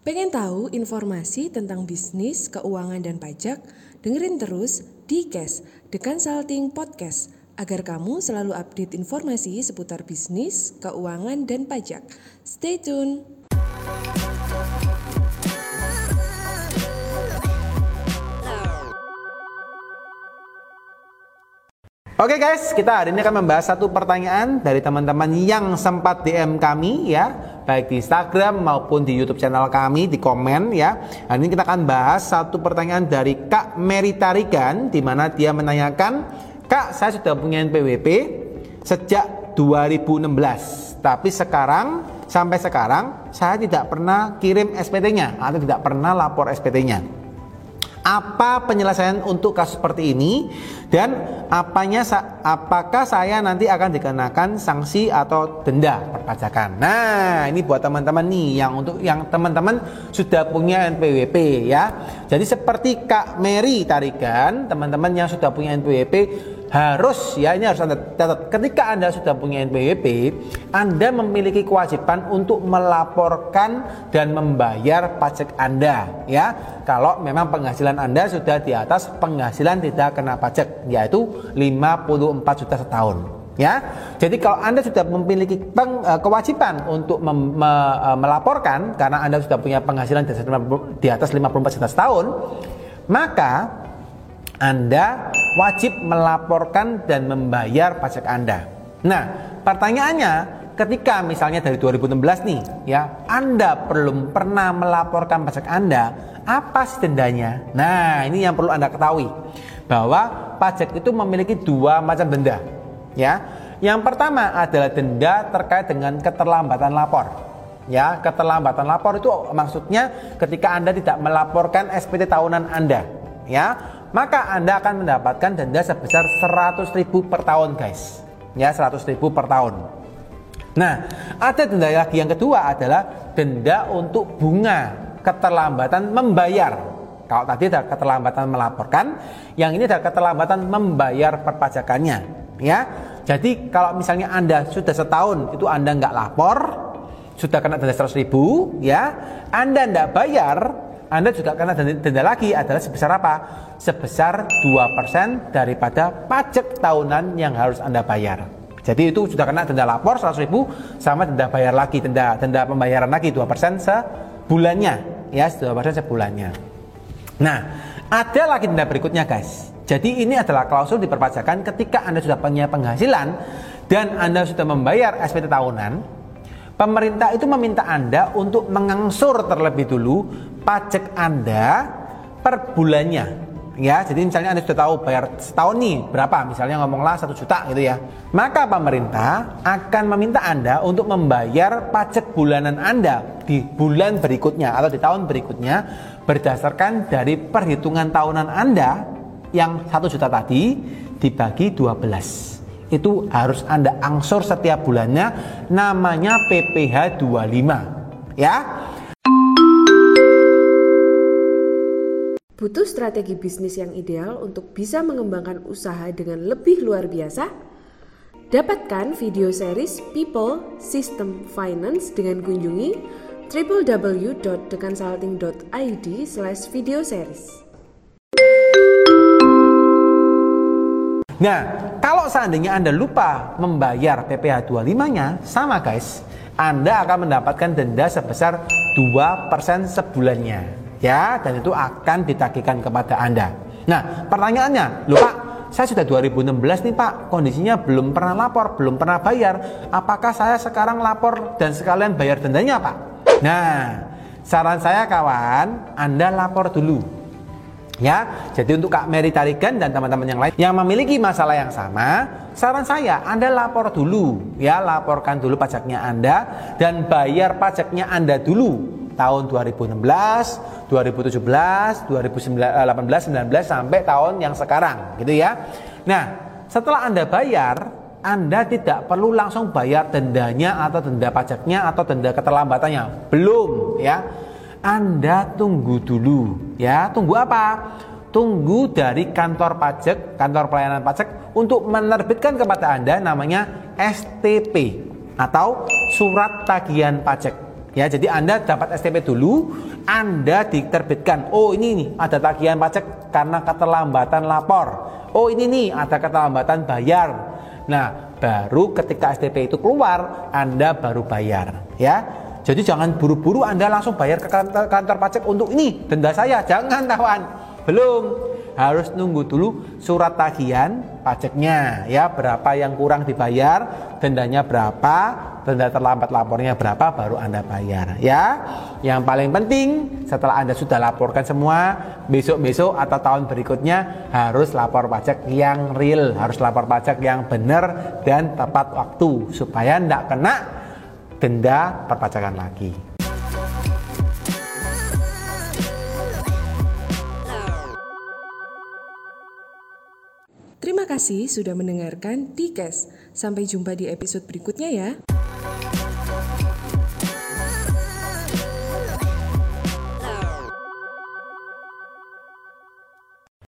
Pengen tahu informasi tentang bisnis, keuangan, dan pajak? Dengerin terus di Cash, The Consulting Podcast, agar kamu selalu update informasi seputar bisnis, keuangan, dan pajak. Stay tune! Oke guys, kita hari ini akan membahas satu pertanyaan dari teman-teman yang sempat DM kami ya, baik di Instagram maupun di YouTube channel kami di komen ya. Hari ini kita akan bahas satu pertanyaan dari Kak Mary Tarigan di mana dia menanyakan, "Kak, saya sudah punya NPWP sejak 2016, tapi sekarang sampai sekarang saya tidak pernah kirim SPT-nya atau tidak pernah lapor SPT-nya." Apa penyelesaian untuk kasus seperti ini dan apanya apakah saya nanti akan dikenakan sanksi atau denda perpajakan. Nah, ini buat teman-teman nih yang untuk yang teman-teman sudah punya NPWP ya. Jadi seperti Kak Mary tarikan, teman-teman yang sudah punya NPWP harus ya ini harus Anda catat ketika Anda sudah punya NPWP Anda memiliki kewajiban untuk melaporkan dan membayar pajak Anda ya kalau memang penghasilan Anda sudah di atas penghasilan tidak kena pajak yaitu 54 juta setahun ya. Jadi kalau Anda sudah memiliki peng, uh, kewajiban untuk mem, me, uh, melaporkan karena Anda sudah punya penghasilan di atas 54 juta setahun, maka anda wajib melaporkan dan membayar pajak Anda. Nah, pertanyaannya, ketika misalnya dari 2016 nih, ya, Anda belum pernah melaporkan pajak Anda, apa sih dendanya? Nah, ini yang perlu Anda ketahui bahwa pajak itu memiliki dua macam denda, ya. Yang pertama adalah denda terkait dengan keterlambatan lapor. Ya, keterlambatan lapor itu maksudnya ketika Anda tidak melaporkan SPT tahunan Anda, ya maka Anda akan mendapatkan denda sebesar 100 ribu per tahun guys. Ya 100 ribu per tahun. Nah ada denda lagi. Yang kedua adalah denda untuk bunga keterlambatan membayar. Kalau tadi ada keterlambatan melaporkan yang ini ada keterlambatan membayar perpajakannya. Ya jadi kalau misalnya Anda sudah setahun itu Anda nggak lapor sudah kena denda 100 ribu ya Anda nggak bayar anda juga kena denda lagi adalah sebesar apa? Sebesar 2% daripada pajak tahunan yang harus Anda bayar. Jadi itu sudah kena denda lapor 100 ribu sama denda bayar lagi, denda denda pembayaran lagi 2% sebulannya. Ya, 2% sebulannya. Nah, ada lagi denda berikutnya guys. Jadi ini adalah klausul di perpajakan ketika Anda sudah punya penghasilan dan Anda sudah membayar SPT tahunan, Pemerintah itu meminta Anda untuk mengangsur terlebih dulu pajak Anda per bulannya. Ya, jadi misalnya Anda sudah tahu bayar setahun nih berapa, misalnya ngomonglah satu juta gitu ya. Maka pemerintah akan meminta Anda untuk membayar pajak bulanan Anda di bulan berikutnya atau di tahun berikutnya berdasarkan dari perhitungan tahunan Anda yang satu juta tadi dibagi 12 itu harus Anda angsur setiap bulannya namanya PPh 25 ya Butuh strategi bisnis yang ideal untuk bisa mengembangkan usaha dengan lebih luar biasa? Dapatkan video series People System Finance dengan kunjungi www.theconsulting.id slash video series. Nah, kalau seandainya Anda lupa membayar PPh 25-nya, sama guys, Anda akan mendapatkan denda sebesar 2% sebulannya. Ya, dan itu akan ditagihkan kepada Anda. Nah, pertanyaannya, lupa saya sudah 2016 nih Pak, kondisinya belum pernah lapor, belum pernah bayar. Apakah saya sekarang lapor dan sekalian bayar dendanya Pak? Nah, saran saya kawan, Anda lapor dulu Ya, jadi untuk Kak Mary Tarigan dan teman-teman yang lain yang memiliki masalah yang sama, saran saya Anda lapor dulu, ya laporkan dulu pajaknya Anda dan bayar pajaknya Anda dulu. Tahun 2016, 2017, 2018, 19 sampai tahun yang sekarang, gitu ya. Nah, setelah Anda bayar, anda tidak perlu langsung bayar dendanya atau denda pajaknya atau denda keterlambatannya. Belum, ya anda tunggu dulu ya. Tunggu apa? Tunggu dari kantor pajak, kantor pelayanan pajak untuk menerbitkan kepada Anda namanya STP atau surat tagihan pajak Ya, jadi Anda dapat STP dulu, Anda diterbitkan. Oh, ini nih ada tagihan pajak karena keterlambatan lapor. Oh, ini nih ada keterlambatan bayar. Nah, baru ketika STP itu keluar, Anda baru bayar, ya. Jadi jangan buru-buru Anda langsung bayar ke kantor, kantor pajak untuk ini denda saya. Jangan kawan. Belum harus nunggu dulu surat tagihan pajaknya ya berapa yang kurang dibayar dendanya berapa denda terlambat lapornya berapa baru anda bayar ya yang paling penting setelah anda sudah laporkan semua besok-besok atau tahun berikutnya harus lapor pajak yang real harus lapor pajak yang benar dan tepat waktu supaya tidak kena denda perpajakan lagi Terima kasih sudah mendengarkan Dikes. Sampai jumpa di episode berikutnya ya.